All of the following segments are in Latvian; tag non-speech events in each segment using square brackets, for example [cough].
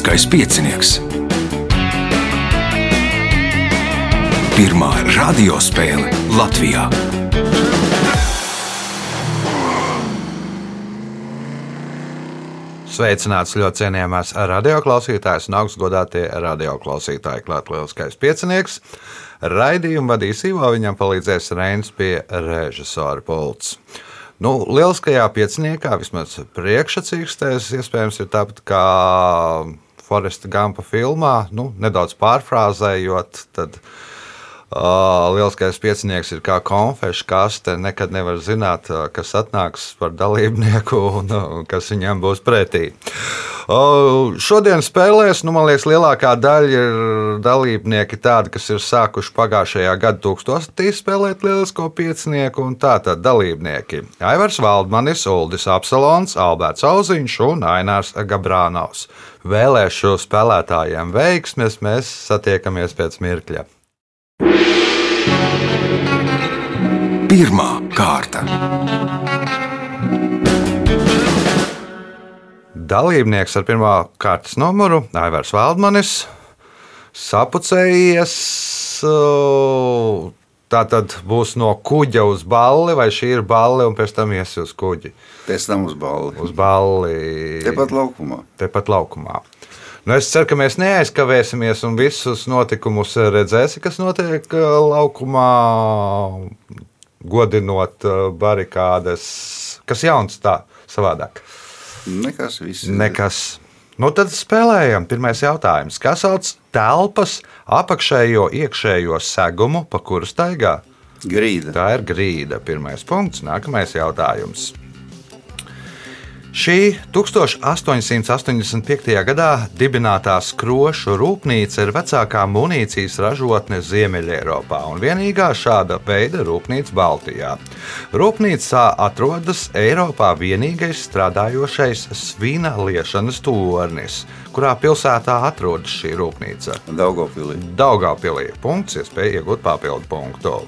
Lieliskais piecinieks. Pirmā radiospēle Latvijā. Sveicināts ļoti cienījamās radioklausītājas un augstgadātie radioklausītāji. Klāt lieliskais piecinieks. Raidījumu vadīs Ivo, viņam palīdzēs Reins pie režisora pults. Nu, lieliskajā pieciniekā, vismaz priekšsacīkstēs, iespējams, ir tāpat kā Foresta Gampa filmā, nu, nedaudz pārfrāzējot, tad Lielskais piecinieks ir kā konfešu kaste. Nekad nevar zināt, kas atnāks par dalībnieku un uh, kas viņam būs pretī. Šodien spēlēs, nu, man liekas, lielākā daļa ir dalībnieki tādi, kas ir sākuši pagājušajā gada tūkstotī spēlēt lielisko piecinieku, un tā tad dalībnieki - Aivars Valdmanis, Uldis Apsalons, Alberts Auziņš un Ainārs Gabrānaus. Vēlēšu spēlētājiem veiksmes, mēs satiekamies pēc mirkļa. Pirmā kārta. Dalībnieks ar pirmā kārtas numuru - Aivars Valdmanis, sapucējies. Tā tad būs no kuģa uz balli, vai šī ir balle, un pēc tam ies uz kuģi. Pēc tam uz balli. Uz balli. Tepat laukumā. Tepat laukumā. Nu, es ceru, ka mēs neaizkavēsimies un visus notikumus redzēsim, kas notiek uh, laukumā, godinot uh, barikādes. Kas jauns tā savādāk? Nekas viss. Nekas. Nu, tad spēlējam. Pirmais jautājums. Kas sauc telpas apakšējo iekšējo segumu, pa kuru staigā? Grīda. Tā ir grīda. Pirmais punkts. Nākamais jautājums. Šī 1885. gadā dibinātā skrošu rūpnīca ir vecākā munīcijas ražotne Ziemeļeiropā un vienīgā šāda veida rūpnīca Baltijā. Rūpnīcā atrodas Eiropā vienīgais strādājošais svina liešanas tornis, kurā pilsētā atrodas šī rūpnīca. Daugopilī. Daugopilī. Punkts, iespēja iegūt papildu punktu.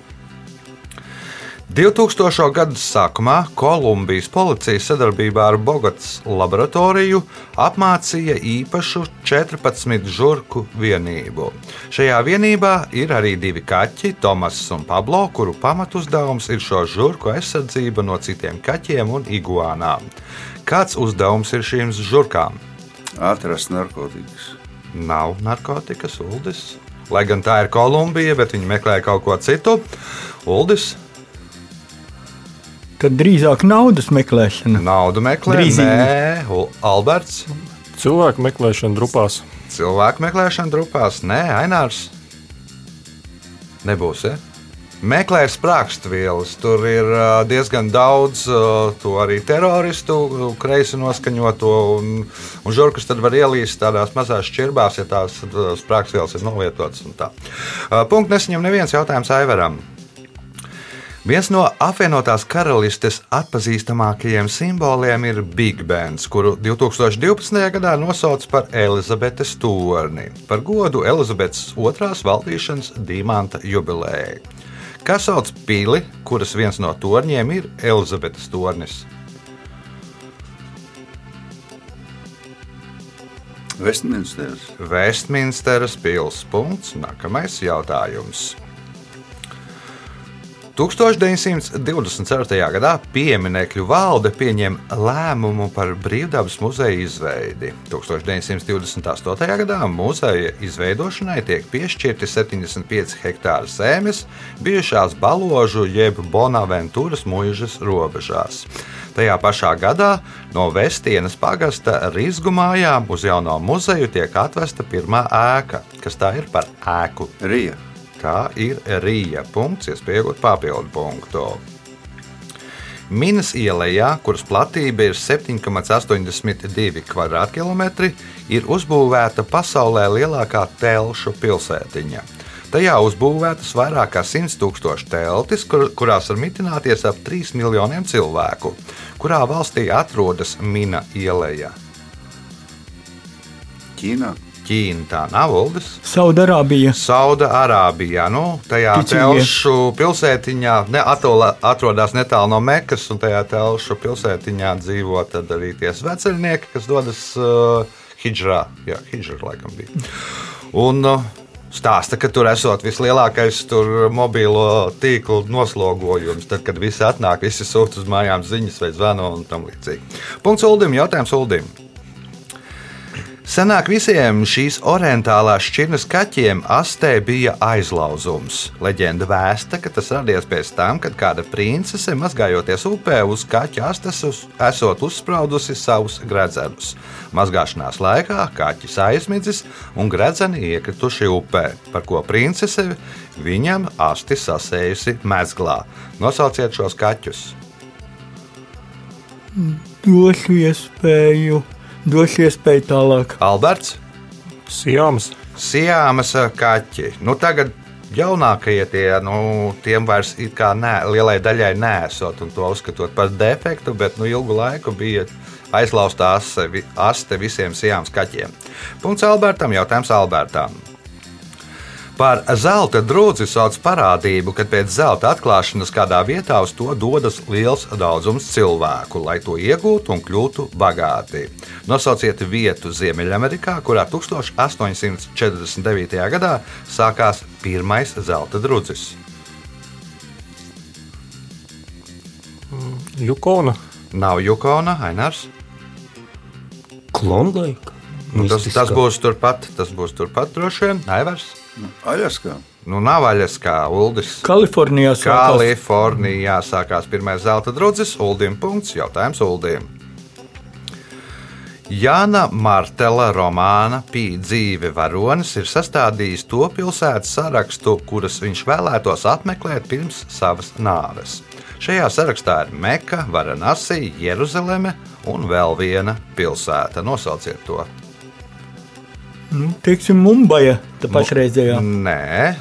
2000. gada sākumā Kolumbijas policija sadarbībā ar Bogotas laboratoriju apmācīja īpašu 14 žurku vienību. Šajā vienībā ir arī divi kaķi, Tomas un Pablo, kuru pamatuzdevums ir šo žurku aizsardzība no citiem kaķiem un iguānām. Kāds uzdevums ir šīm žurkām? Atrast narkotikas. Nav narkotikas, Uldis. Lai gan tā ir Kolumbija, bet viņi meklē kaut ko citu. Uldis Tad drīzāk naudas meklēšana. Naudu meklē, Drīzīgi. nē, U- Alberts. Cilvēku meklēšana grupās. Cilvēku meklēšana grupās, nē, Ainārs. Nebūs. Ja? Meklē sprāgstvielas. Tur ir diezgan daudz to arī teroristu, kreisi noskaņoto, un, un žurkus tad var ielīst tādās mazās šķirbās, ja tās sprāgstvielas ir novietotas. un tā. Ā, Punkts nesaņem neviens jautājums Aivaram. Viens no apvienotās karalistes atpazīstamākajiem simboliem ir Big Bands, kuru 2012. gadā nosauca par Elizabetes torni, par godu Elizabetes otrās valdīšanas dimanta jubilejai. Kas sauc pili, kuras viens no torņiem ir Elizabetes tornis? Westminsteras. Vestminsteras pilsētas punkts. Nākamais jautājums. 1924. gadā pieminiekļu valde pieņēma lēmumu par brīvdabas muzeja izveidi. 1928. gadā muzeja izveidošanai tiek piešķirti 75 hektāri zemes bijušās Baložu jeb Bonaventūras mūžas robežās. Tajā pašā gadā no Vestienas pagasta Rīzgu mājām uz jauno muzeju tiek atvesta pirmā ēka. Kas tā ir par ēku? Rija. Tā ir Rīja. Punkts, iespējot papildu punktu. Minas ielā, kuras platība ir 7,82 km2, ir uzbūvēta pasaulē lielākā telšu pilsētiņa. Tajā uzbūvētas vairāk kā 100 tūkstoši teltis, kur, kurās var mitināties ap 3 miljoniem cilvēku. Kurā valstī atrodas Mina ielā? Ķīnā. Ķīna tā nav Uldis. Saudārābija. Saudārābijā, nu, tajā telšu pilsētiņā, ne, atola, atrodas netālu no Mekas, un tajā telšu pilsētiņā dzīvo arī tie sveceļnieki, kas dodas uh, Hidžrā, jā, Hidžrā laikam bija. Un uh, stāsta, ka tur esot vislielākais tur mobilo tīklu noslogojums. Tad, kad visi atnāk, visi sūta uz mājām ziņas vai zvano un tam līdzīgi. Punkts Uldim, jautājums Uldim. Senāk visiem šīs orientālās šķirnes kaķiem astē bija aizlauzums. Leģenda vēsta, ka tas radies pēc tam, kad kāda princese mazgājoties upē uz kaķa astes uz, esot uzspraudusi savus gredzenus. Mazgāšanās laikā kaķis aizmidzis un gredzeni iekrituši upē, par ko princese viņam asti sasējusi mezglā. Nosauciet šos kaķus! Došu iespēju, došu iespēju tālāk. Alberts! Sijāmas, Sijāmas ā, kaķi. Nu, tagad jaunākie tie, nu, tiem vairs it kā nē, lielai daļai nesot un to uzskatot par defektu, bet nu, ilgu laiku bija vi- aste visiem sijāmas kaķiem. Punkts Albertam, jautājums Albertam. Par zelta drudzi sauc parādību, kad pēc zelta atklāšanas kādā vietā uz to dodas liels daudzums cilvēku, lai to iegūtu un kļūtu bagāti. Nosauciet vietu Ziemeļamerikā, kurā 1849. gadā sākās pirmais zelta drudzis. Jukona, Nav Jukona, Ainārs. Klondike. Nu, tas, tas būs turpat, tas būs turpat droši vien. Aivars. Aļaskā. Nu, nav aļas kā Uldis. Kalifornijā sākās Kalifornijā sākās pirmais zelta drudzis, Uldim punkts, jautājums Uldim. Jāna Martela romāna Pīļa dzīve varonis ir sastādījis to pilsētu sarakstu, kuras viņš vēlētos apmeklēt pirms savas nāves. Šajā sarakstā ir Meka, Varanasi, Jeruzaleme un vēl viena pilsēta. Nosauciet to. Nu, teiksim, Mumbaja, tā pašreizējā. Nē,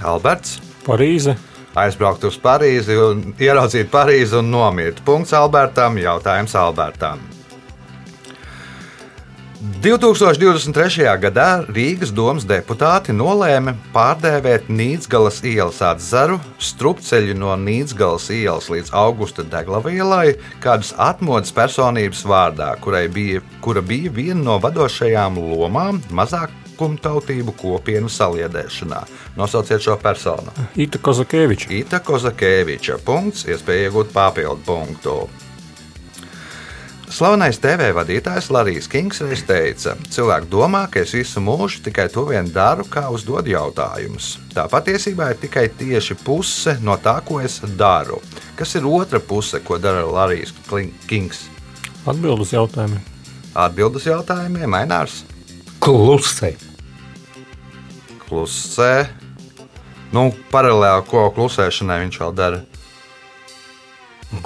Alberts. Parīze, aizbraukt uz Parīzi, un ieraudzīt Parīzi un nomirt. Punkts Albertam, jautājums Albertam. 2023. gadā Rīgas domas deputāti nolēma pārdēvēt Nīcgalas ielas atzaru, strupceļu no Nīcgalas ielas līdz Augusta Degla ielai, kādas atmodas personības vārdā, kurai bija, kura bija viena no vadošajām lomām mazākumtautību kopienu saliedēšanā. Nosauciet šo personu. Ita Kozakēviča, Ita Kozakēviča punkts, iespēja iegūt papildu punktu. Slavenais TV vadītājs Larijs Kings reiz teica, cilvēki domā, ka es visu mūžu tikai to vien daru, kā uzdod jautājumus. Tā patiesībā ir tikai tieši puse no tā, ko es daru. Kas ir otra puse, ko dara Larijs Kings? atbild uz jautājumiem. Atbildes jautājumiem, Mainārs, Klusē. Klusē. Nu, paralēli ko klusēšanai viņš vēl dara?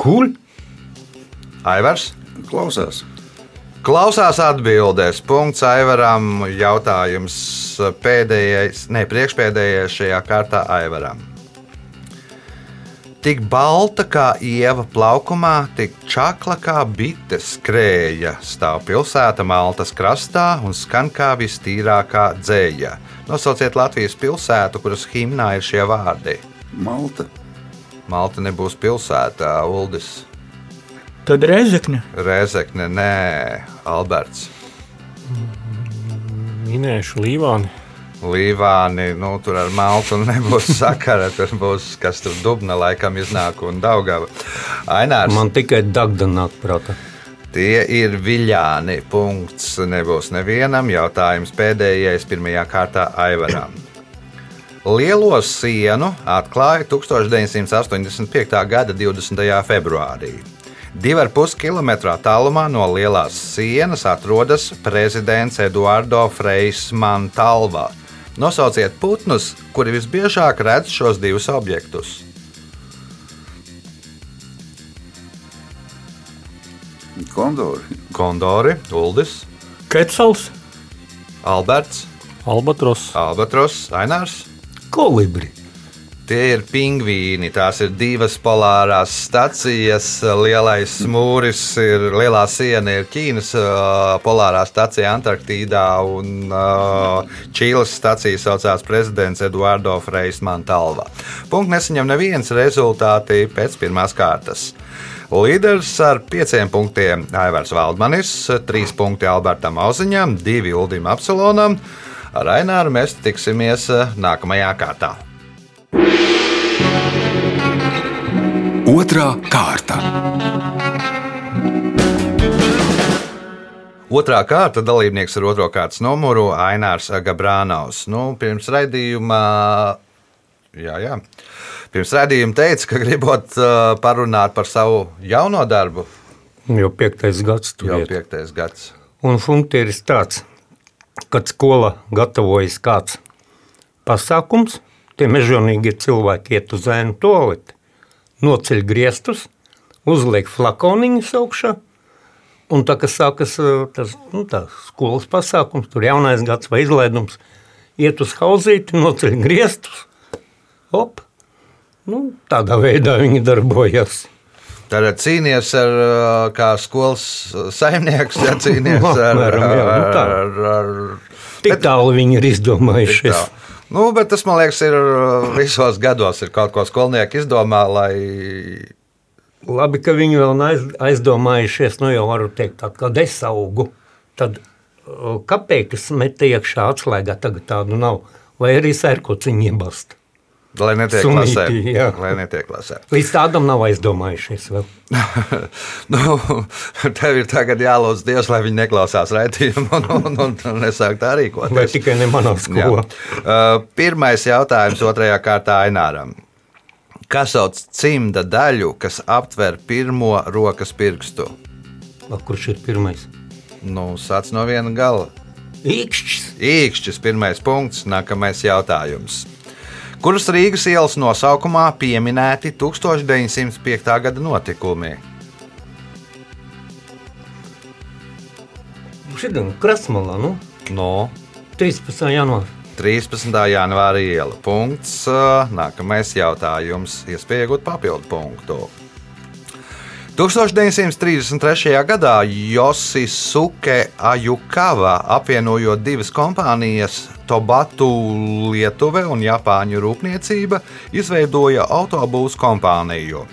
Guļ. Aivars? Klausās. Klausās atbildēs. Punkts Aivaram. Jautājums pēdējais, ne priekšpēdējais šajā kārtā Aivaram. Tik balta kā ieva plaukumā, tik čakla kā bite skrēja. Stāv pilsēta Maltas krastā un skan kā vistīrākā dzēja. Nosauciet Latvijas pilsētu, kuras himnā ir šie vārdi. Malta. Malta nebūs pilsēta, Uldis, Tad Rezekne. Rezekne, nē, Alberts. Minēšu Līvāni, Līvāni, nu, tur ar maltu [laughs] nebūs sakara. Tur būs kas tur dubna, laikam, iznāk un daugava. Ainārs, Man... Tikai dagda nāk prātā. tie ir viļāni. Punkts nebūs nevienam. Jautājums pēdējais, pirmajā kārtā Aivaram. Lielo sienu atklāja 1985. gada 20. februārī. Divi ar pus kilometru attālumā no lielās sienas atrodas prezidents Eduardo Frejs Mantalva. Nosauciet putnus, kuri visbiežāk redz šos divus objektus. Kondori. Kondori, Uldis, Kecels. Alberts, Albatros, Albatros, Ainārs. Kolibri. Tie ir pingvīni. Tās ir divas polārās stacijas. Lielais mūris ir lielā siena, ir Ķīnas uh, polārā stacija Antarktīdā, un uh, Čīles stacija saucās prezidents Eduardo Freisman Talva. Punkts nesaņem neviens rezultāti pēc pirmās kārtas. Līderis ar pieciem punktiem Aivars Valdmanis, trīs punkti Albertam Auziņam, divi Uldim Apsalonam. Ar Aināru mēs tiksimies nākamajā kārtā. Otra kārta. Otrā kārta dalībnieks ar otro kārtas numuru Ainārs Gabrānaus. Nu, pirms raidījuma, jā, jā. Pirms raidījuma teica, ka gribot uh, parunāt par savu jauno darbu, Jau piektais gads jau ir. piektais gads. Un funkcijas ir tāds, kad skola gatavojas kāds pasākums, tie mežonīgie cilvēki iet uz ēnu toleti, noceļ griestus, uzliek flakoniņus augšā. Un tā kā sākas uh, tas nu, tā, skolas pasākums, tur jaunais gads vai izlaidums, iet uz hauzīti, noceļ griestus. Op. Nu, tādā veidā viņi darbojas. Tad cīnīties ar uh, kā skolas saimnieks, ja cīnīties [laughs] ar, Apmēram, jā, nu ar, tā. ar, ar, Tik tālu viņi ir Tik izdomājušies. tā. Nu, bet tas, man liekas, ir uh, visos gados. Ir kaut ko skolnieki izdomā, lai Labi, ka viņi vēl aizdomājušies, nu jau varu teikt, tā, kad es augu, tad uh, kāpēc met iekšā atslēgā, tagad tādu nav, vai arī sērkociņu iebast. Lai netiek Sunīti, klasē. jā. Lai netiek klasē. Līdz tādam nav aizdomājušies [laughs] nu, tev ir tagad jālūdz Dievs, lai viņi neklausās raidījumu un, un, un, un nesāk tā Vai rīkoties. tikai ne manā skolā. [laughs] Uh, pirmais jautājums otrajā kārtā Aināram. Kas sauc cimda daļu, kas aptver pirmo rokas pirkstu? A, Kurš ir pirmais? Nu, sāc no viena gala. Īkšķis. Īkšķis, pirmais punkts, nākamais jautājums. Kuras Rīgas ielas nosaukumā pieminēti 1905. gada notikumi? Šodien Krasmalā, nu, No 13. janvāra. 13. janvāra iela. Punkts. Nākamais jautājums. Iespēja iegūt papildu punktu. 1933. gadā Josisuke Ajukava apvienojot divas kompānijas, Tobatu Lietuve un Japāņu rūpniecība, izveidoja autobūvas kompāniju.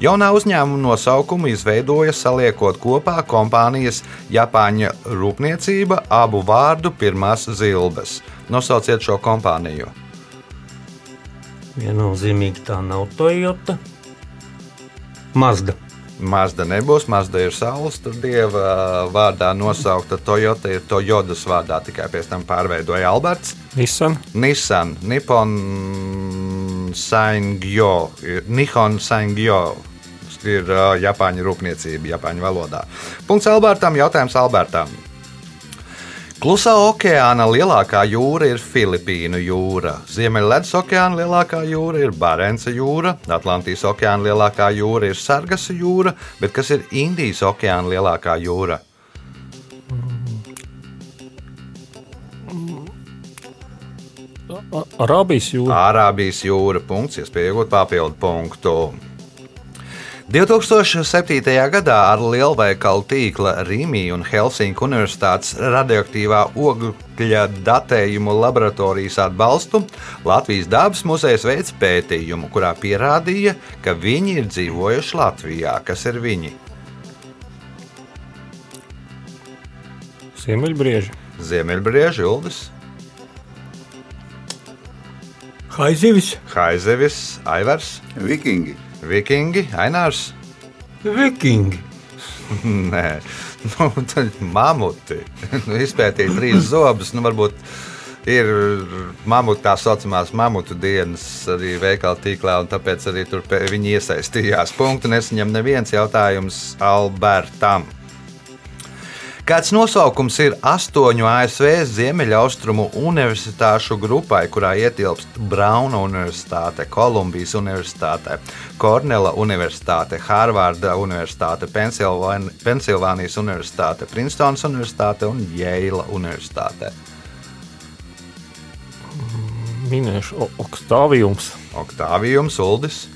Jaunā uzņēmuma nosaukumu izveidoja saliekot kopā kompānijas Japāņu rūpniecība abu vārdu pirmās zilbes. Nosauciet šo kompāniju. Viennozīmīgi tā nav Toyota. Mazda. Mazda nebūs, Mazda ir saules, dieva vārdā nosaukta Toyota, ir Toyotas vārdā, tikai pēc tam pārveidoja Alberts. Nissan. Nissan, Nippon Sangyo, Nihon Sangyo. Ir uh, Japāņu rūpniecība, Japāņu valodā. Punkts Albertam, jautājums Albertam. Klusā okeāna lielākā jūra ir Filipīnu jūra. Ziemeļledus okeāna lielākā jūra ir Barenca jūra, Atlantijas okeāna lielākā jūra ir Sargasa jūra, bet kas ir Indijas okeāna lielākā jūra? Arābijas jūra. Ārābijas jūra. Punkts, iespēja iegūt papildu punktu. 2007. gadā ar lielveikalu tīkla Rīgī un Helsinku Universitātes radioaktīvā ogļu datējumu laboratorijas atbalstu Latvijas dabas muzejs veids pētījumu, kurā pierādīja, ka viņi ir dzīvojuši Latvijā. Kas ir viņi? Ziemeļbrieži. Ziemeļbrieži, Uldis, Haizivis, Haizevis, Aivars, Vikingi. Vikingi, Ainārs. Vikingi. [laughs] Nē, nu, tad mamuti. [laughs] Nu, Izpētīt trīs zobus, nu, varbūt ir mamuti, tā saucamās mamutu dienas arī veikala tīklā, un tāpēc arī tur viņi iesaistījās. Punktu nesaņem neviens jautājums Albertam. Kāds nosaukums ir astoņu ASV Ziemeļaustrumu universitāšu grupai, kurā ietilpst Brauna Universitāte, Kolumbijas Universitāte, Kornela Universitāte, Hārvarda Universitāte, Pensilvāni- Pensilvānijas Universitāte, Princetonas Universitāte un Jeila Universitāte? Minēšu Oktāvijums. Oktāvijums, Uldis,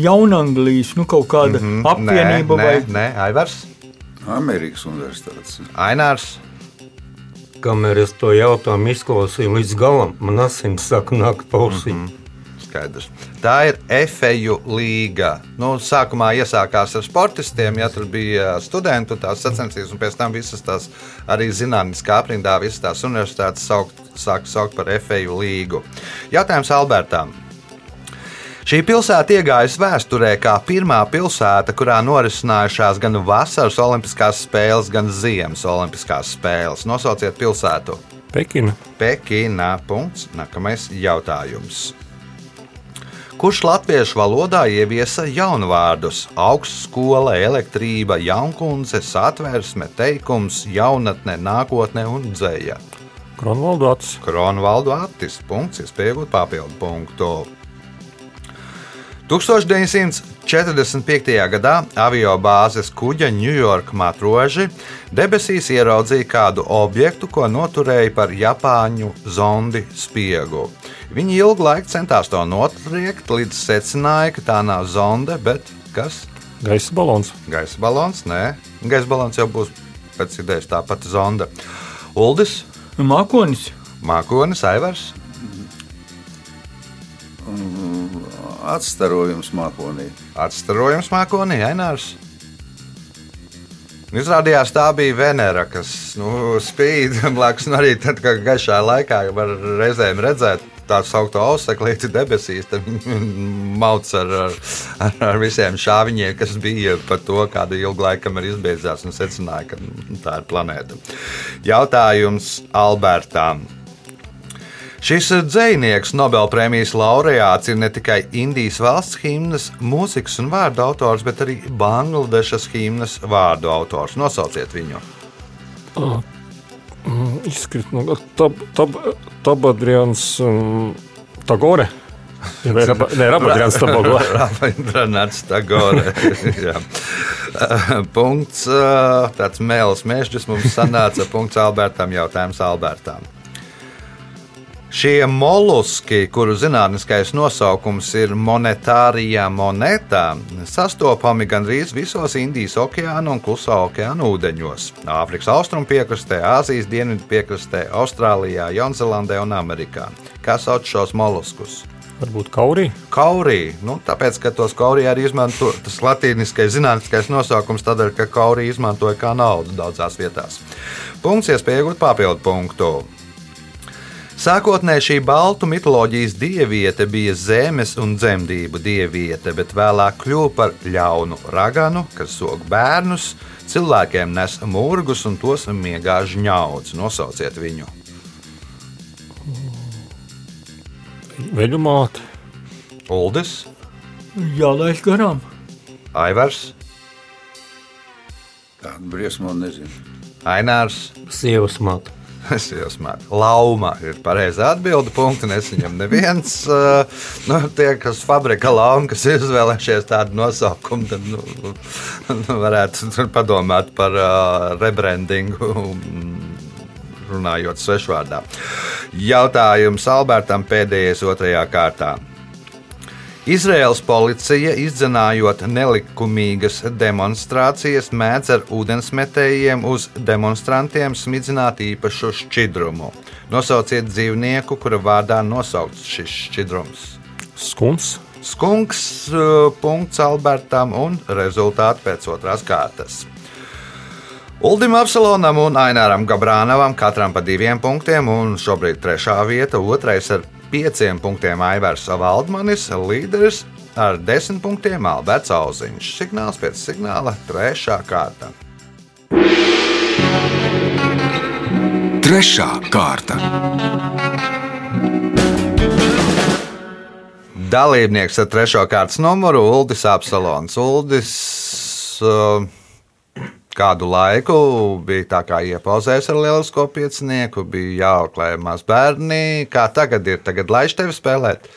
Jaunanglijas, nu kaut kāda mm -hmm. apvienība nē, vai nē, nē, Aivars, Amerikas Universitātes. Ainārs. Kamēr es to jautājumu izklausīju līdz galam, man asins saka nāk pausī. Mm -hmm. skaidrs. Tā ir efeju līga. Nu, sākumā iesākās ar sportistiem, ja tur bija studenti tās sacensības, un pēc tam visas tās arī zinātniskā aprindā, visas tās universitātes saukt, sāk saukt par efeju līgu. Jautājums Albertam. Šī pilsēta iegājusi vēsturē kā pirmā pilsēta, kurā norisinājušās gan vasaras olimpiskās spēles, gan ziemas olimpiskās spēles. Nosauciet pilsētu. Pekina. Pekīnā. Punkts. Nākamais jautājums. Kurš latviešu valodā ieviesa jaunu vārdus? Augstskola, elektrība, jaunkundze, satversme, teikums, jaunatne, nākotne un dzēja. Kronvaldu acis. Kronvaldu Attis. Punkts, iespējot papildu punktu. 1945. gadā avio bāzes kuģa Ņujorka matroži debesīs ieraudzīja kādu objektu, ko noturēja par Japāņu zondi spiegu. Viņi ilgu laiku centās to notriekt, līdz secināja, ka tā nav zonde, bet kas? Gaisa balons. Gaisa balons? Nē, gaisa balons jau būs pēc idejas tā pati zonde. Uldis, Mākonis. Mākonis, Aivars, Atstarojums mākonī. Atstarojums mākonī, Ainārs. Izrādījās, tā bija Venera, kas nu, spīd [laughs] blakus. un Arī tad, kad gaišā laikā var reizēm redzēt tādu saucamo auseklīti debesīs, tad [laughs] mauc ar, ar, ar, visiem šāviņiem, kas bija par to, kādu ilgu laiku ir izbeidzās un secināja, ka nu, tā ir planēta. Jautājums Albertam. Šis dzinieks, Nobelpremijas laureāts, ir ne tikai Indijas valsts himnas, mūzikas un vārdu autors, bet arī Bangladešas himnas vārdu autors. Nosauciet viņu. Izskrit no tab, tab, Tabadrians um, Tagore. [laughs] Ja, Nē, Raba- nē, Rabadrians [laughs] Tagore. Rabindranaths [laughs] Tagore. Jā. Punkts. ā, Tāds mēls mēžģis mums sanāca. Punkts Albertam. Jautājums Albertam. Šie molluski, kuru zinātniskais nosaukums ir monetārija monētā, sastopami gandrīz visos Indijas okeāna un Klusā okeāna ūdeņos - Āfrikas austrumu piekrastē, Āzijas dienvidu piekrastē, Austrālijā, Jaunzēlandē un Amerikā. Kā sauc šos molluskus? Varbūt Kaurī. Kaurī, nu, tāpēc, ka tos kaurī arī izmanto tas latīniskais zinātniskais nosaukums, tādēļ, ka kaurī izmantoja kā naudu daudzās vietās. Punkts, iespēja iegūt papildu punktu. Sākotnēji šī baltu mitoloģijas dieviete bija zemes un dzemdību dieviete, bet vēlāk kļuva par ļaunu raganu, kas sog bērnus, cilvēkiem nes mūrgus un tos miegā žņauds. Nosauciet viņu. Veļu māte. Uldis, Jālaiž garām. Aivars, Tādu briesmu nezinu. Ainārs. Sievas māte. Es jau smēju. Lauma ir pareizā atbilde. Punktu nesaņem neviens. Uh, nu, tie, kas fabrika lauma, kas ir izvēlējušies tādu nosaukumu, tad nu, nu, varētu padomāt par uh, rebrandingu. mm, Runājot svešvārdā. Jautājums Albertam pēdējais otrajā kārtā. Izraels policija, izdzenājot nelikumīgas demonstrācijas, mēdz ar ūdensmetējiem uz demonstrantiem smidzināt īpašu šķidrumu. Nosauciet dzīvnieku, kura vārdā nosaukts šis šķidrums. Skuns. Skunks, uh, punkts Albertam un rezultāti pēc otrās kārtas. Uldim Apsalonam un Aināram Gabrānavam katram pa diviem punktiem, un šobrīd trešā vieta, otrais ar pieciem punktiem Aivars Valdmanis, līderis ar desmit punktiem Alberts Auziņš. Signāls pēc signāla - trešā kārta. Trešā kārta. Dalībnieks ar trešo kārtas numuru - Uldis Apsalons. Uldis uh, kādu laiku bija tā kā iepauzējis ar lielisko piecinieku, bija jāauklē maz bērni. Kā tagad ir? Tagad laiž tevi spēlēt,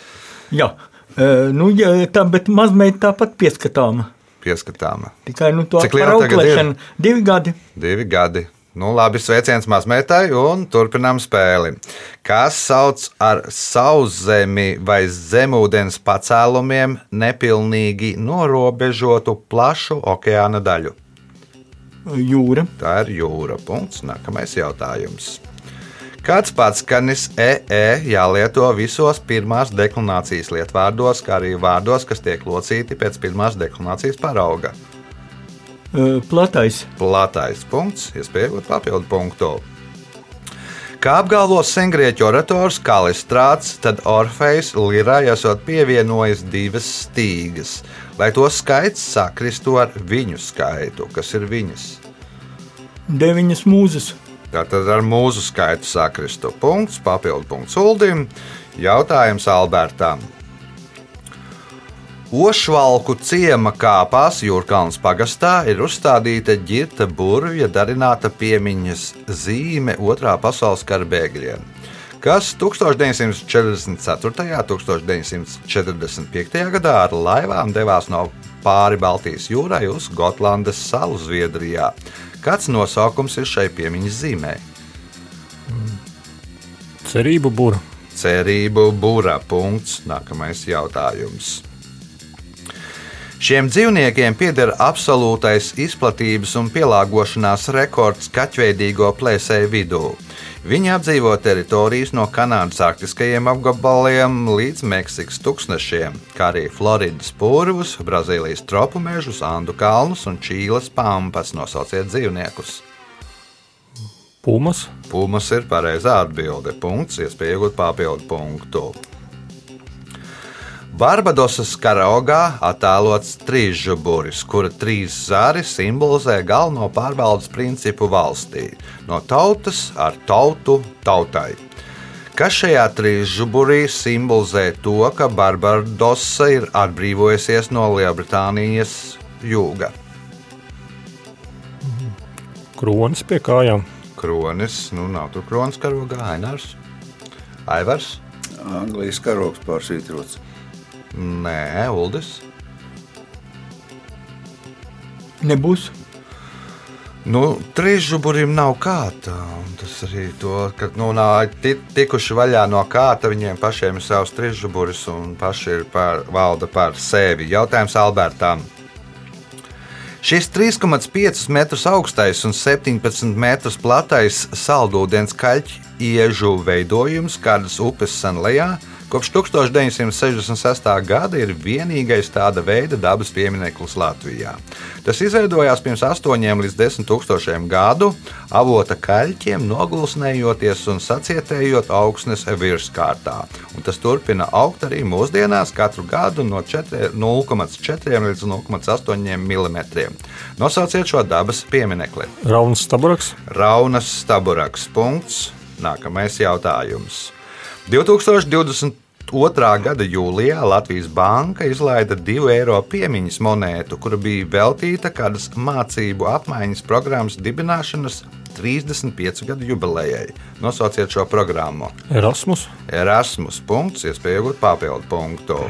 Jā, e, nu, ja, tā, bet mazmeita tāpat pieskatāma. pieskatāma. Tikai nu, to auklēšanu divi gadi. Divi gadi. Nu, labi, sveiciens mazmeitai un turpinām spēli. Kas sauc ar sauszemi vai zemūdens pacēlumiem nepilnīgi norobežotu plašu okeāna daļu? Jūra. Tā ir jūra. Punkts. Nākamais jautājums. Kāds pats skanis EE jālieto visos pirmās deklinācijas lietvārdos, kā arī vārdos, kas tiek locīti pēc pirmās deklinācijas parauga. Platais. Platais punkts, iespējot papildu punktu. Kā apgalvo sengrieķu orators Kalistrāts, tad Orfejs Lirai esot pievienojis divas stīgas, lai to skaits sakristu ar viņu skaitu, kas ir viņas. Deviņas mūzes. Tātad ar mūzu skaitu sakristu. Punkts, papildu punkts Uldim. Jautājums Albertam. Ošvalku ciema kāpās Jūrkalnas pagastā ir uzstādīta ģirta burvja darināta piemiņas zīme otrā pasaules kara bēgļiem, kas 1944. un 1945. gadā ar laivām devās no pāri Baltijas jūrai uz Gotlandes salu Zviedrijā. Kāds nosaukums ir šai piemiņas zīmē? Cerību būra. Cerību punkts. Nākamais jautājums. Šiem dzīvniekiem pieder absolūtais izplatības un pielāgošanās rekords kaķveidīgo plēsēju vidū. Viņi apdzīvo teritorijas no Kanādas arktiskajiem apgabaliem līdz Meksikas tūkstošiem, kā arī Floridas purvus, Brazīlijas tropu mežus, Andu kalnus un Čīles pampas. Nosauciet dzīvniekus. Pūmas. Pūmas ir pareizā atbilde. Punkts, iespēja iegūt papildu punktu. Barbadosas karogā attēlots trīsžuburis, kura trīs zari simbolizē galveno pārvaldes principu valstī - no tautas ar tautu tautai. Kas šajā trīsžuburī simbolizē to, ka Barbadosa ir atbrīvojusies no Lielbritānijas jūga? Kronis pie kājām. Kronis, nu nav tur kronis karogā, Ainārs, Aivars, Anglijas karoks pārsvītrots. Nē, Uldis. Nebūs. Nu, trīsžuburim nav kāta. Tas arī to, ka nu, nav ti- tikuši vaļā no kāta, viņiem pašiem ir savs trīsžuburis un paši ir par, valda par sevi. Jautājums Albertam. Šis 3,5 metrus augstais un 17 metrus platais saldūdens kaļķu iežu veidojums kādas upes senlējā kopš 1966. gada ir vienīgais tāda veida dabas piemineklis Latvijā. Tas izveidojās pirms 8 līdz 10 tūkstošiem gadu, avota kaļķiem nogulsnējoties un sacietējot augsnes virskārtā. Un tas turpina augt arī mūsdienās katru gadu no 4 0,4 līdz 0,8 mm. Nosauciet šo dabas pieminekli. Rauns staburaks. Raunas staburaks. Punkts. Nākamais jautājums. 2022. gada jūlijā Latvijas Banka izlaida 2 eiro piemiņas monētu, kura bija veltīta kādas mācību apmaiņas programmas dibināšanas 35 gadu jubilejai. Nosauciet šo programmu. Erasmus. Erasmus. Punkts, iespēja iegūt papildu punktu.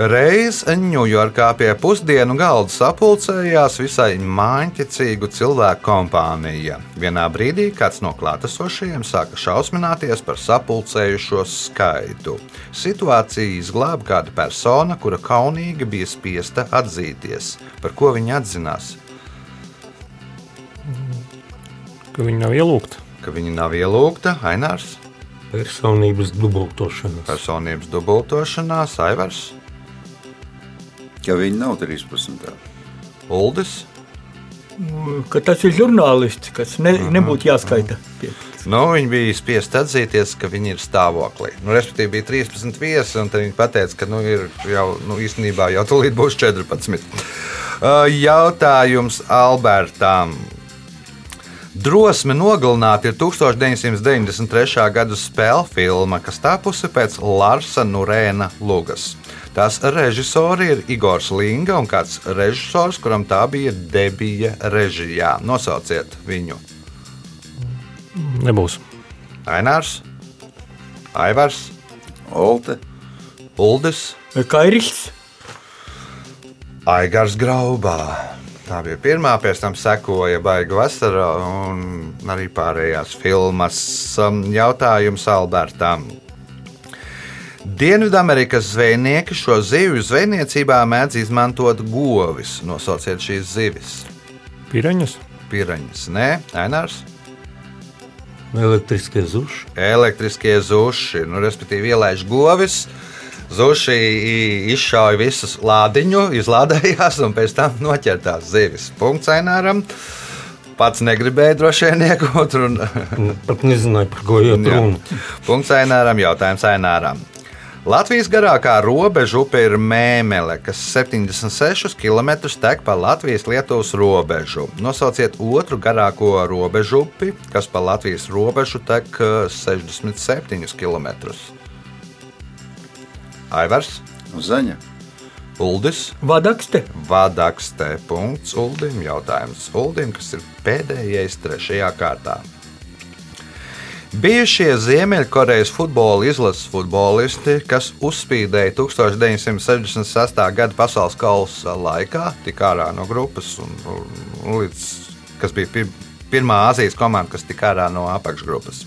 Reiz Ņujorkā pie pusdienu galda sapulcējās visai māņķicīgu cilvēku kompānija. Vienā brīdī kāds no klātesošajiem sāka šausmināties par sapulcējušo skaitu. Situācija izglāba kāda persona, kura kaunīgi bija spiesta atzīties. Par ko viņa atzinās? Ka viņi nav ielūgti. Ka viņa nav ielūgta, Ainārs, Personības dubultošanās. personības dubultošanās, Aivars, Ka viņi nav 13. Uldis. Ka tas ir žurnālists, kas ne, nebūtu jāskaita. Nu, viņi bija spiest atzīties, ka viņi ir stāvoklī. Nu, respektīvi, bija 13 viesi, un tad viņi teica, ka nu, ir jau nu, īstenībā jau tūlīt būs 14. Uh, Jautājums Albertam. Drosme nogalināt ir 1993. gada spēļu filma, kas tapusi pēc Larsa Nurēna lugas. Tās režisori ir Igors Linga un kāds režisors, kuram tā bija debija režijā. Nosauciet viņu. Nebūs. Ainārs, Aivars, Olte. Uldis, Kairis, Aigars Graubā. Tā bija pirmā, pēc tam sekoja Baiga vasara un arī pārējās filmas. Um, Jautājums Albertam. Dienvidamerikas zvejnieki šo zivju zvejniecībā mēdz izmantot govis. Nosauciet šīs zivis. Pireņas. Piraņas, nē, Ainārs, Elektriskie zuši. elektriskie zuši, nu, respektīvi ielaiž govis. Zuši i- izšauja visus lādiņu, izlādējās un pēc tam noķer tās zivis. Punkts Aināram. Pats negribēja droši vien iegūt. Un, Pat nezināju, par ko Jā. runa. Punkts Aināram, jautājums Aināram. Latvijas garākā robeža upe ir Mēmele, kas 76 km tek pa Latvijas-Lietuvas robežu. Nosauciet otru garāko robežu upi, kas pa Latvijas robežu tek eh, 67 km. Aivars, Zaņa. Uldis, Vadakste. Vadakste. Punkts Uldim. Jautājums Uldim, kas ir pēdējais trešajā kārtā. Bijušie Ziemeļkorejas futbola izlases futbolisti, kas uzspīdēja 1966. gada pasaules kausa laikā, tika ārā no grupas, un, un līdz, kas bija pir, pirmā Azijas komanda, kas tika ārā no apakšgrupas.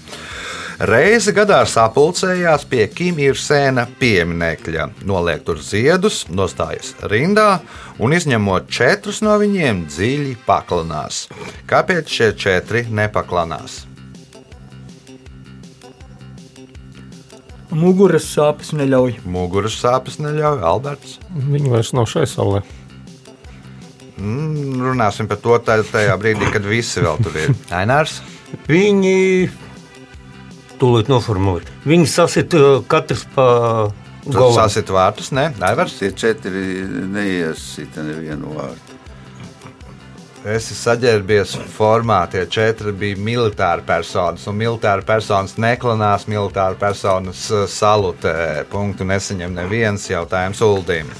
Reizi gadā sapulcējās pie Kim Ir-sēna pieminekļa, noliek tur ziedus, nostājas rindā un izņemot četrus no viņiem dziļi paklanās. Kāpēc šie četri nepaklanās? Muguras sāpes neļauj. Muguras sāpes neļauj Alberts. Viņi vairs nav šai saulē. Mm, runāsim par to tā- tajā brīdī, kad visi vēl tur ir. [laughs] Ainārs. Viņi tūlīt noformulēt. Viņi sasit uh, katrs pa galvu. Sasit vārtus, ne? Aivars. Tie četri neiesita nevienu vārdu. Es esmu saģērbies formā, tie četri bija militāri personas, un militāri personas neklanās, militāri personas eh, salutē. Punktu nesaņem neviens jautājums Uldim.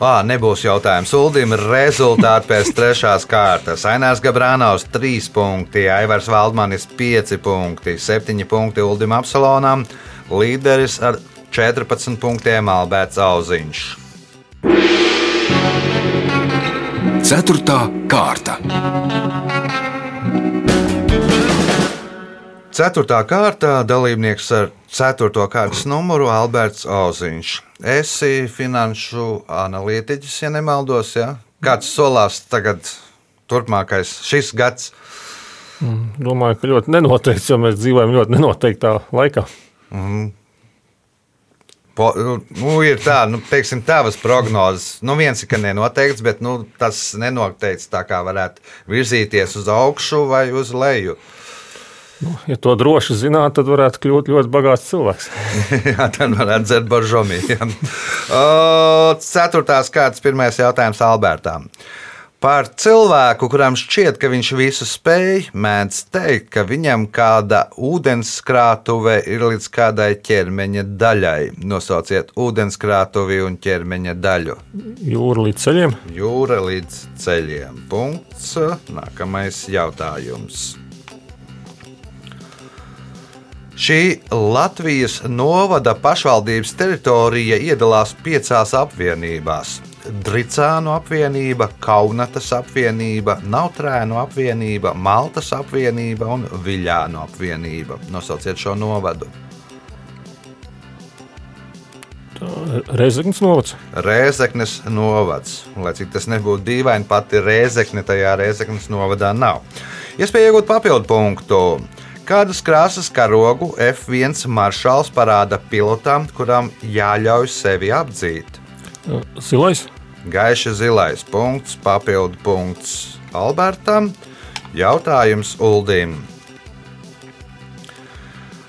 Ā, nebūs jautājums Uldim. Rezultāti [laughs] pēc trešās kārtas. Ainārs Gabrānaus 3 punkti, Aivars Valdmanis 5 punkti, 7 punkti Uldim Apsalonam, līderis ar 14 punktiem Alberts Auziņš. Ceturtā kārta. Ceturtā kārtā dalībnieks ar ceturto kārtas numuru Alberts Oziņš. Esi finanšu analītiķis, ja nemaldos. Ja? Kāds solās tagad turpmākais šis gads? Domāju, ka ļoti nenoteikts, jo mēs dzīvojam ļoti nenoteiktā laikā. Po, nu, ir tā, nu, teiksim, tavas prognozes. Nu, viens ir, nenoteikts, bet nu, tas nenoteikts tā kā varētu virzīties uz augšu vai uz leju. Ja to droši zināt, tad varētu kļūt ļoti bagāts cilvēks. [laughs] Jā, tad varētu dzert boržomī. jā. [laughs] O, Ceturtās kārtas pirmais jautājums Albertam. Par cilvēku, kuram šķiet, ka viņš visu spēj, mēdz teikt, ka viņam kāda ūdenskrātuve ir līdz kādai ķermeņa daļai. Nosauciet ūdenskrātuvi un ķermeņa daļu. Jūra līdz ceļiem. Jūra līdz ceļiem. Punkts. Nākamais jautājums. Šī Latvijas novada pašvaldības teritorija iedalās piecās apvienībās. Dricānu apvienība, Kaunatas apvienība, Nautrēnu apvienība, Maltas apvienība un Viļānu apvienība. Nosauciet šo novadu. Reizeknas novads. Rēzeknes novads. Lai cik tas nebūtu dīvaini, pati Rēzekne tajā Rēzeknes novadā nav. Iespēja iegūt papildu punktu. Kādas krāsas karogu F1 maršals parāda pilotam, kuram jāļauj sevi apdzīt? Zilais. Gaiši zilais punkts, papildu punkts Albertam. Jautājums Uldim.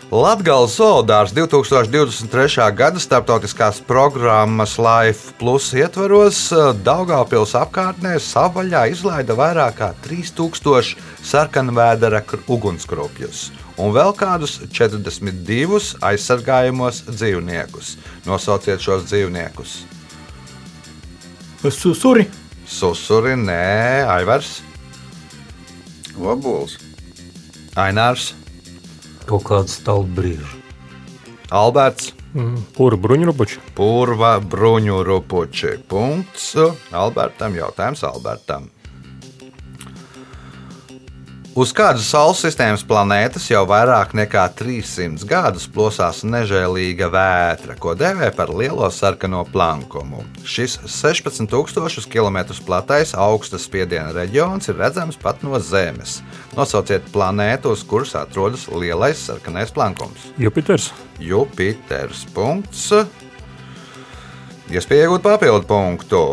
Latvijas zoodārs 2023. gada starptautiskās programmas Life Plus ietvaros Daugāpils apkārtnē savvaļā izlaida vairāk kā 3000 sarkanvēdera kr- ugunskropļus un vēl kādus 42 aizsargājamos dzīvniekus. Nosauciet šos dzīvniekus. Susuri. Susuri, nē, Aivars, Vabols. Ainārs, Kaut kāds stalbrīžs. Alberts. Pūra bruņurupuči. Purva bruņu rupuči. Punkts Albertam. Jautājums Albertam. Uz kādas Saules sistēmas planētas jau vairāk nekā 300 gadus plosās nežēlīga vētra, ko dēvē par lielo sarkano plankumu. Šis 16,000 km platais augstas spiediena reģions ir redzams pat no Zemes. Nosauciet planētu, uz kuras atrodas lielais sarkanais plankums. Jupiters. Jupiters. Punkts. Iespēja iegūt papildu punktu.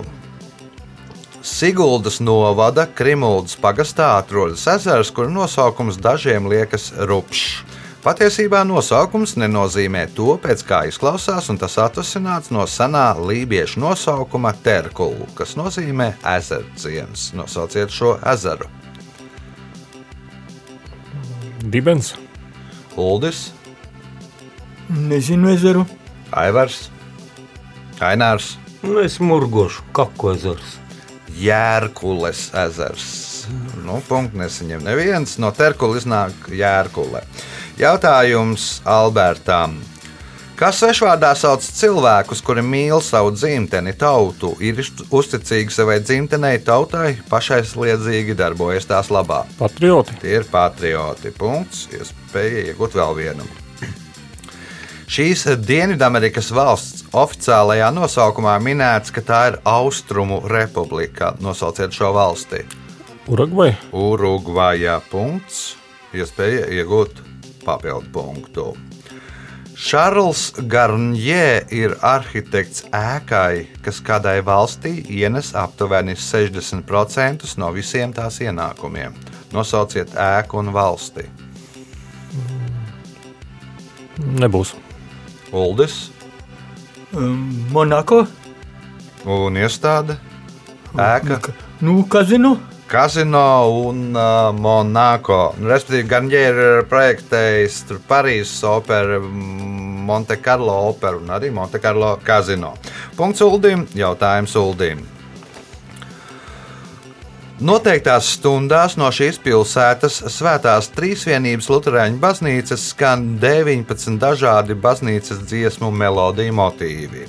Siguldas novada Krimuldas pagastā atrodas ezers, kura nosaukums dažiem liekas rupšs. Patiesībā nosaukums nenozīmē to, pēc kā izklausās, un tas atvasināts no senā lībiešu nosaukuma terkulu, kas nozīmē ezerciems. Nosauciet šo ezeru. Dibens. Uldis, Nezinu ezeru. Aivars, Ainārs, Nu, es murgošu, kako ezers. Jērkules ezers. Nu, punkts nesaņem neviens. No terkula iznāk jērkule. Jautājums Albertam. Kas svešvārdā sauc cilvēkus, kuri mīl savu dzimteni, tautu, ir uzticīgi savai dzimtenei, tautai, pašaizliedzīgi darbojas tās labā? Patrioti. Tie ir patrioti. Punkts. Iespēja iegūt vēl vienu. Šīs Dienvidamerikas valsts oficiālajā nosaukumā minēts, ka tā ir Austrumu republika. Nosauciet šo valsti. Urugvai. Urugvajā punkts. Iespēja iegūt papildu punktu. Šarls Garnjē ir arhitekts ēkai, kas kādai valstī ienes aptuveni 60% no visiem tās ienākumiem. Nosauciet ēku un valsti. Nebūs. Uldis Um, Monako. un iestāde. Ēka, Nu, kazino. Kazino un uh, Monako. Nu, Respektīvi, Garnjē ir projektējis Parīzes operu, Monte Carlo operu un arī Monte Carlo kazino. Punkts Uldim, jautājums Uldim. Noteiktās stundās no šīs pilsētas svētās trīsvienības Lutāņu baznīcas skan 19 dažādi baznīcas dziesmu melodiju motīvi.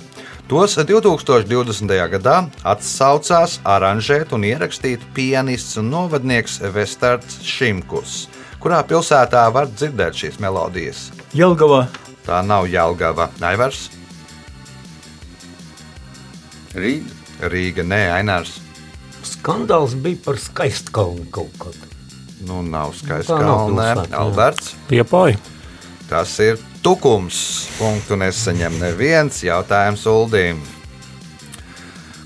Tos 2020. gadā atsaucās aranžēt un ierakstīt pianists un novadnieks Vestards Šimkus. Kurā pilsētā var dzirdēt šīs melodijas? Jelgavā. Tā nav Jālgava, Aivars, Rīga. Rīga, Nē, Ainārs. Skandāls bija par skaistkalnu kaut kādu. Nu, nav skaists Tā nav kalnē. Alberts. Piepāja. Tas ir tukums. Punktu nesaņem neviens jautājums Uldīm.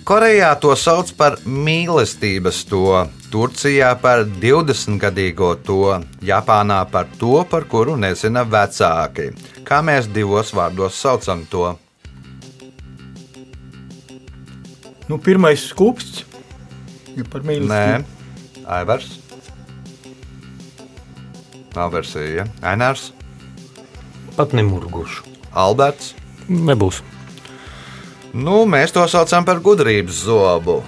Korejā to sauc par mīlestības to, Turcijā par 20-gadīgo to, Japānā par to, par kuru nezina vecāki. Kā mēs divos vārdos saucam to? Nu, pirmais skūpsts. Ja par Nē, mīlestību. Aivars. Nav versija. Ainārs, Pat nemurgošu. Alberts. Nebūs. Nu, mēs to saucam par gudrības zobu.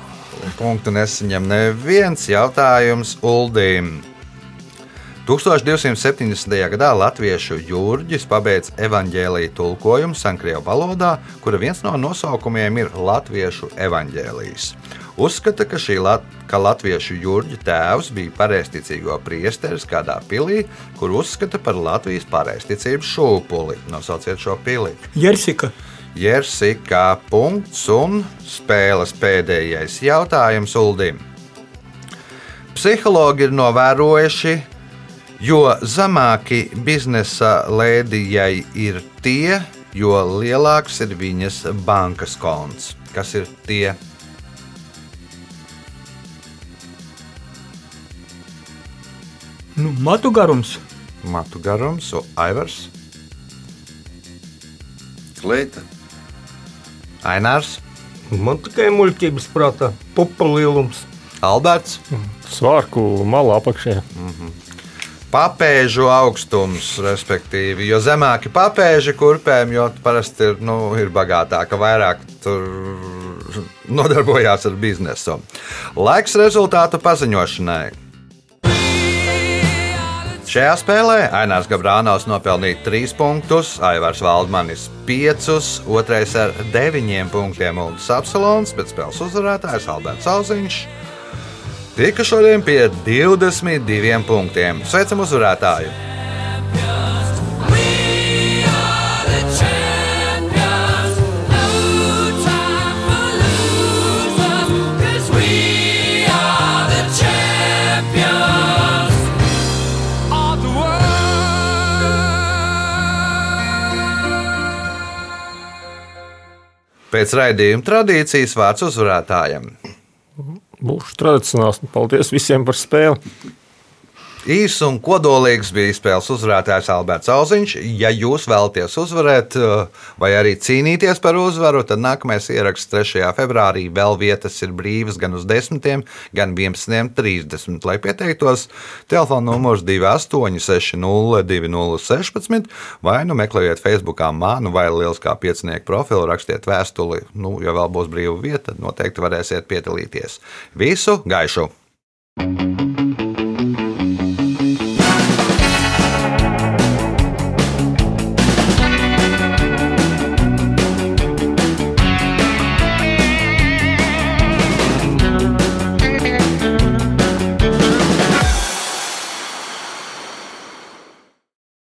Punktu nesaņem neviens jautājums Uldīm. 1270. gadā latviešu jūrģis pabeidza evaņģēlīju tulkojumu Sankrievu valodā, kura viens no nosaukumiem ir Latviešu evaņģēlījis. Uzskata, ka, lat ka latviešu jūrģa tēvs bija pareizticīgo priesteris kādā pilī, kur uzskata par Latvijas pareizticības šūpuli. Nosauciet šo pili. Jersika. Jersika punkts un spēles pēdējais jautājums Uldim. Psihologi ir novērojuši, jo zemāki biznesa lēdijai ir tie, jo lielāks ir viņas bankas konts. Kas ir tie? Nu, matu garums. Matu garums, un Aivars, Kleita. Ainārs, Man tikai muļķības prātā, pupa lielums. Alberts. Svārku malā apakšā. Papēžu augstums, respektīvi, jo zemāki papēži kurpēm, jo parasti ir, nu, ir bagātāka, vairāk tur nodarbojās ar biznesu. Laiks rezultātu paziņošanai. Šajā spēlē Ainārs Gabrānaus nopelnīja 3 punktus, Aivars Valdmanis 5, otrais ar 9 punktiem Ulris Apsalons, bet spēles uzvarētājs Alberts Alziņš. Tika šodien pie 22 punktiem. Sveicam uzvarētāju! Pēc raidījuma tradīcijas vārds uzvarētājiem. Būšu tradicionāls. Paldies visiem par spēli. Īsts un kodolīgs bija spēles uzvarētājs Alberts Zauziņš. Ja jūs vēlaties uzvarēt uh, vai arī cīnīties par uzvaru, tad nākamais ieraksts 3. februārī vēl vietas ir brīvas gan uz 10, gan 11.30. Lai pieteiktos, telefona numurs 28602016 vai nu meklējiet Facebookā manu vai Lieliskā piecinieku profilu, rakstiet vēstuli. Nu, ja vēl būs brīva vieta, tad noteikti varēsiet piedalīties. Visu gaišu! thank you